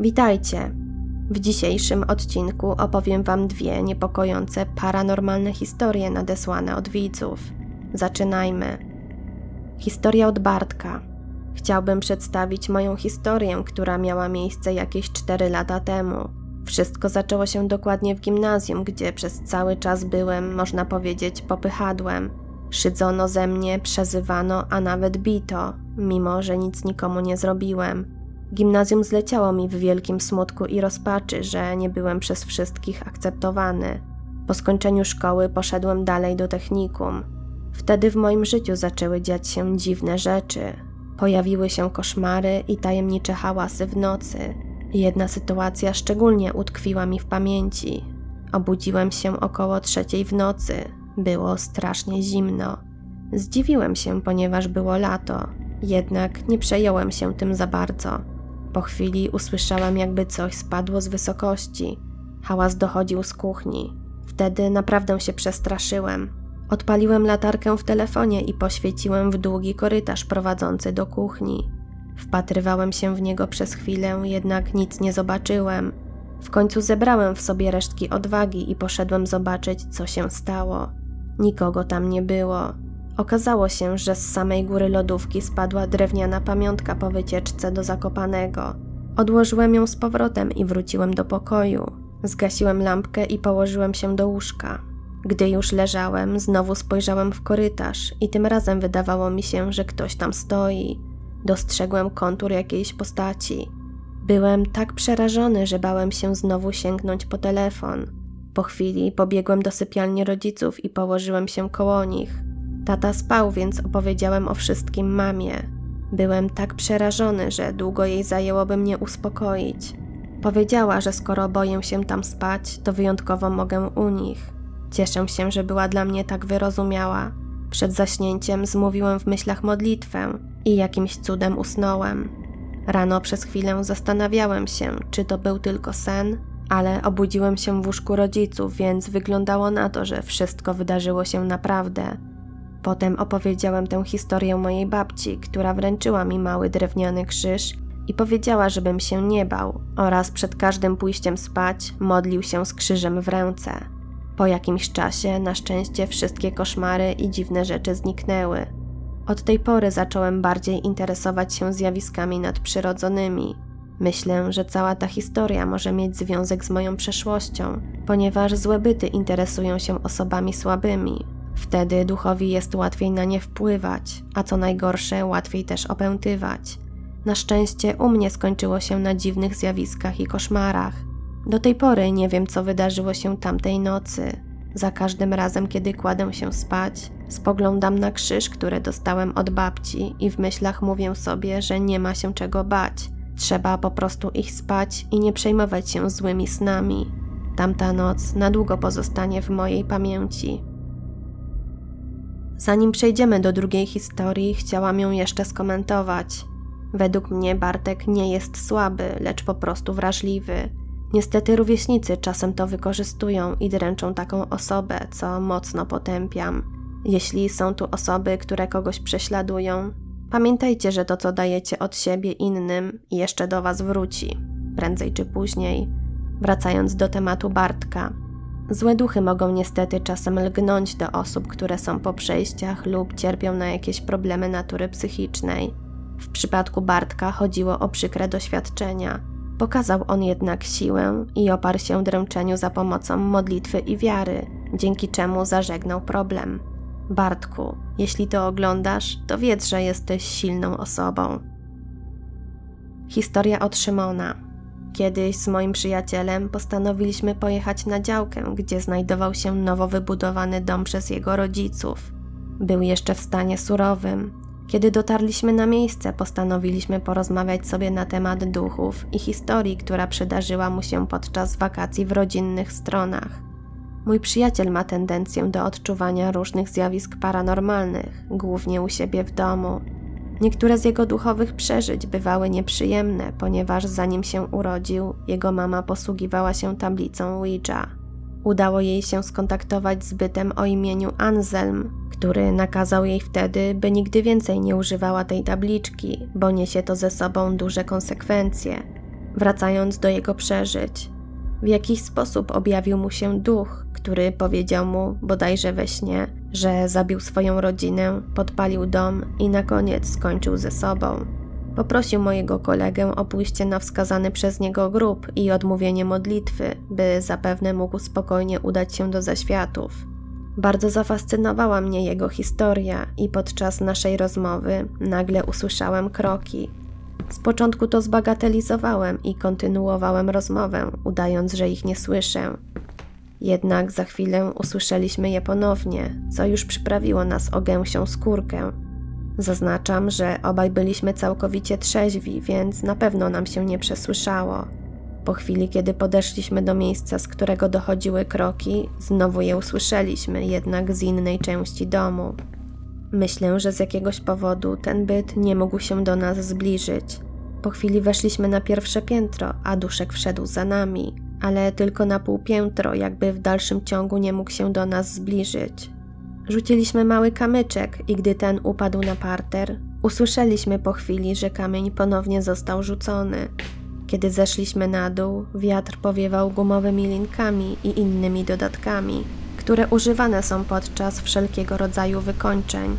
Witajcie! W dzisiejszym odcinku opowiem Wam dwie niepokojące paranormalne historie nadesłane od widzów. Zaczynajmy. Historia od Bartka. Chciałbym przedstawić moją historię, która miała miejsce jakieś 4 lata temu. Wszystko zaczęło się dokładnie w gimnazjum, gdzie przez cały czas byłem, można powiedzieć, popychadłem. Szydzono ze mnie, przezywano, a nawet bito, mimo że nic nikomu nie zrobiłem. Gimnazjum zleciało mi w wielkim smutku i rozpaczy, że nie byłem przez wszystkich akceptowany. Po skończeniu szkoły poszedłem dalej do technikum. Wtedy w moim życiu zaczęły dziać się dziwne rzeczy. Pojawiły się koszmary i tajemnicze hałasy w nocy. Jedna sytuacja szczególnie utkwiła mi w pamięci. Obudziłem się około trzeciej w nocy. Było strasznie zimno. Zdziwiłem się, ponieważ było lato, jednak nie przejąłem się tym za bardzo. Po chwili usłyszałam, jakby coś spadło z wysokości. Hałas dochodził z kuchni. Wtedy naprawdę się przestraszyłem. Odpaliłem latarkę w telefonie i poświeciłem w długi korytarz prowadzący do kuchni. Wpatrywałem się w niego przez chwilę, jednak nic nie zobaczyłem. W końcu zebrałem w sobie resztki odwagi i poszedłem zobaczyć, co się stało. Nikogo tam nie było. Okazało się, że z samej góry lodówki spadła drewniana pamiątka po wycieczce do Zakopanego. Odłożyłem ją z powrotem i wróciłem do pokoju. Zgasiłem lampkę i położyłem się do łóżka. Gdy już leżałem, znowu spojrzałem w korytarz i tym razem wydawało mi się, że ktoś tam stoi. Dostrzegłem kontur jakiejś postaci. Byłem tak przerażony, że bałem się znowu sięgnąć po telefon. Po chwili pobiegłem do sypialni rodziców i położyłem się koło nich. Tata spał, więc opowiedziałem o wszystkim mamie. Byłem tak przerażony, że długo jej zajęłoby mnie uspokoić. Powiedziała, że skoro boję się tam spać, to wyjątkowo mogę u nich. Cieszę się, że była dla mnie tak wyrozumiała. Przed zaśnięciem zmówiłem w myślach modlitwę i jakimś cudem usnąłem. Rano przez chwilę zastanawiałem się, czy to był tylko sen, ale obudziłem się w łóżku rodziców, więc wyglądało na to, że wszystko wydarzyło się naprawdę. Potem opowiedziałem tę historię mojej babci, która wręczyła mi mały drewniany krzyż i powiedziała, żebym się nie bał oraz przed każdym pójściem spać modlił się z krzyżem w ręce. Po jakimś czasie, na szczęście, wszystkie koszmary i dziwne rzeczy zniknęły. Od tej pory zacząłem bardziej interesować się zjawiskami nadprzyrodzonymi. Myślę, że cała ta historia może mieć związek z moją przeszłością, ponieważ złe byty interesują się osobami słabymi, Wtedy duchowi jest łatwiej na nie wpływać, a co najgorsze, łatwiej też opętywać. Na szczęście u mnie skończyło się na dziwnych zjawiskach i koszmarach. Do tej pory nie wiem, co wydarzyło się tamtej nocy. Za każdym razem, kiedy kładę się spać, spoglądam na krzyż, który dostałem od babci i w myślach mówię sobie, że nie ma się czego bać. Trzeba po prostu iść spać i nie przejmować się złymi snami. Tamta noc na długo pozostanie w mojej pamięci. Zanim przejdziemy do drugiej historii, chciałam ją jeszcze skomentować. Według mnie Bartek nie jest słaby, lecz po prostu wrażliwy. Niestety rówieśnicy czasem to wykorzystują i dręczą taką osobę, co mocno potępiam. Jeśli są tu osoby, które kogoś prześladują, pamiętajcie, że to, co dajecie od siebie innym, jeszcze do Was wróci, prędzej czy później. Wracając do tematu Bartka, Złe duchy mogą niestety czasem lgnąć do osób, które są po przejściach lub cierpią na jakieś problemy natury psychicznej. W przypadku Bartka chodziło o przykre doświadczenia. Pokazał on jednak siłę i oparł się dręczeniu za pomocą modlitwy i wiary, dzięki czemu zażegnał problem. Bartku, jeśli to oglądasz, to wiedz, że jesteś silną osobą. Historia od Szymona. Kiedyś z moim przyjacielem postanowiliśmy pojechać na działkę, gdzie znajdował się nowo wybudowany dom przez jego rodziców. Był jeszcze w stanie surowym. Kiedy dotarliśmy na miejsce, postanowiliśmy porozmawiać sobie na temat duchów i historii, która przydarzyła mu się podczas wakacji w rodzinnych stronach. Mój przyjaciel ma tendencję do odczuwania różnych zjawisk paranormalnych, głównie u siebie w domu. Niektóre z jego duchowych przeżyć bywały nieprzyjemne, ponieważ zanim się urodził, jego mama posługiwała się tablicą Ouija. Udało jej się skontaktować z bytem o imieniu Anselm, który nakazał jej wtedy, by nigdy więcej nie używała tej tabliczki, bo niesie to ze sobą duże konsekwencje. Wracając do jego przeżyć, w jakiś sposób objawił mu się duch, który powiedział mu, bodajże we śnie, że zabił swoją rodzinę, podpalił dom i na koniec skończył ze sobą. Poprosił mojego kolegę o pójście na wskazany przez niego grób i odmówienie modlitwy, by zapewne mógł spokojnie udać się do zaświatów. Bardzo zafascynowała mnie jego historia i podczas naszej rozmowy nagle usłyszałem kroki. Z początku to zbagatelizowałem i kontynuowałem rozmowę, udając, że ich nie słyszę. Jednak za chwilę usłyszeliśmy je ponownie, co już przyprawiło nas o gęsią skórkę. Zaznaczam, że obaj byliśmy całkowicie trzeźwi, więc na pewno nam się nie przesłyszało. Po chwili, kiedy podeszliśmy do miejsca, z którego dochodziły kroki, znowu je usłyszeliśmy, jednak z innej części domu. Myślę, że z jakiegoś powodu ten byt nie mógł się do nas zbliżyć. Po chwili weszliśmy na pierwsze piętro, a duszek wszedł za nami, ale tylko na pół piętro, jakby w dalszym ciągu nie mógł się do nas zbliżyć. Rzuciliśmy mały kamyczek i gdy ten upadł na parter, usłyszeliśmy po chwili, że kamień ponownie został rzucony. Kiedy zeszliśmy na dół, wiatr powiewał gumowymi linkami i innymi dodatkami, które używane są podczas wszelkiego rodzaju wykończeń.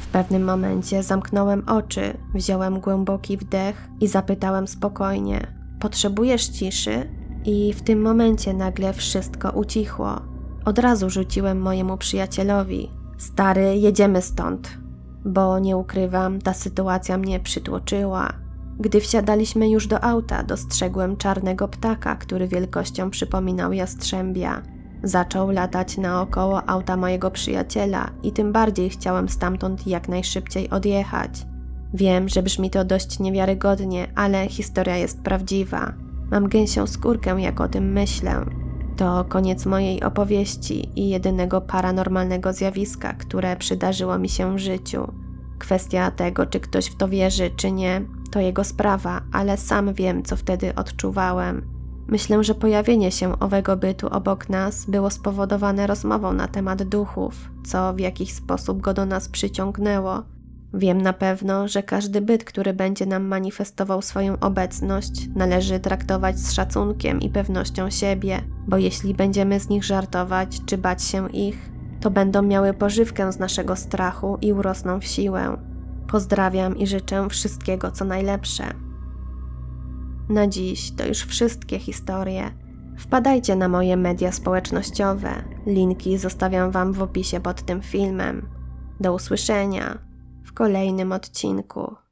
W pewnym momencie zamknąłem oczy, wziąłem głęboki wdech i zapytałem spokojnie: Potrzebujesz ciszy? I w tym momencie nagle wszystko ucichło. Od razu rzuciłem mojemu przyjacielowi: Stary, jedziemy stąd. Bo nie ukrywam, ta sytuacja mnie przytłoczyła. Gdy wsiadaliśmy już do auta, dostrzegłem czarnego ptaka, który wielkością przypominał jastrzębia. Zaczął latać naokoło auta mojego przyjaciela i tym bardziej chciałem stamtąd jak najszybciej odjechać. Wiem, że brzmi to dość niewiarygodnie, ale historia jest prawdziwa. Mam gęsią skórkę, jak o tym myślę. To koniec mojej opowieści i jedynego paranormalnego zjawiska, które przydarzyło mi się w życiu. Kwestia tego, czy ktoś w to wierzy, czy nie, to jego sprawa, ale sam wiem, co wtedy odczuwałem. Myślę, że pojawienie się owego bytu obok nas było spowodowane rozmową na temat duchów, co w jakiś sposób go do nas przyciągnęło. Wiem na pewno, że każdy byt, który będzie nam manifestował swoją obecność, należy traktować z szacunkiem i pewnością siebie, bo jeśli będziemy z nich żartować czy bać się ich, to będą miały pożywkę z naszego strachu i urosną w siłę. Pozdrawiam i życzę wszystkiego co najlepsze. Na dziś to już wszystkie historie. Wpadajcie na moje media społecznościowe. Linki zostawiam Wam w opisie pod tym filmem. Do usłyszenia w kolejnym odcinku.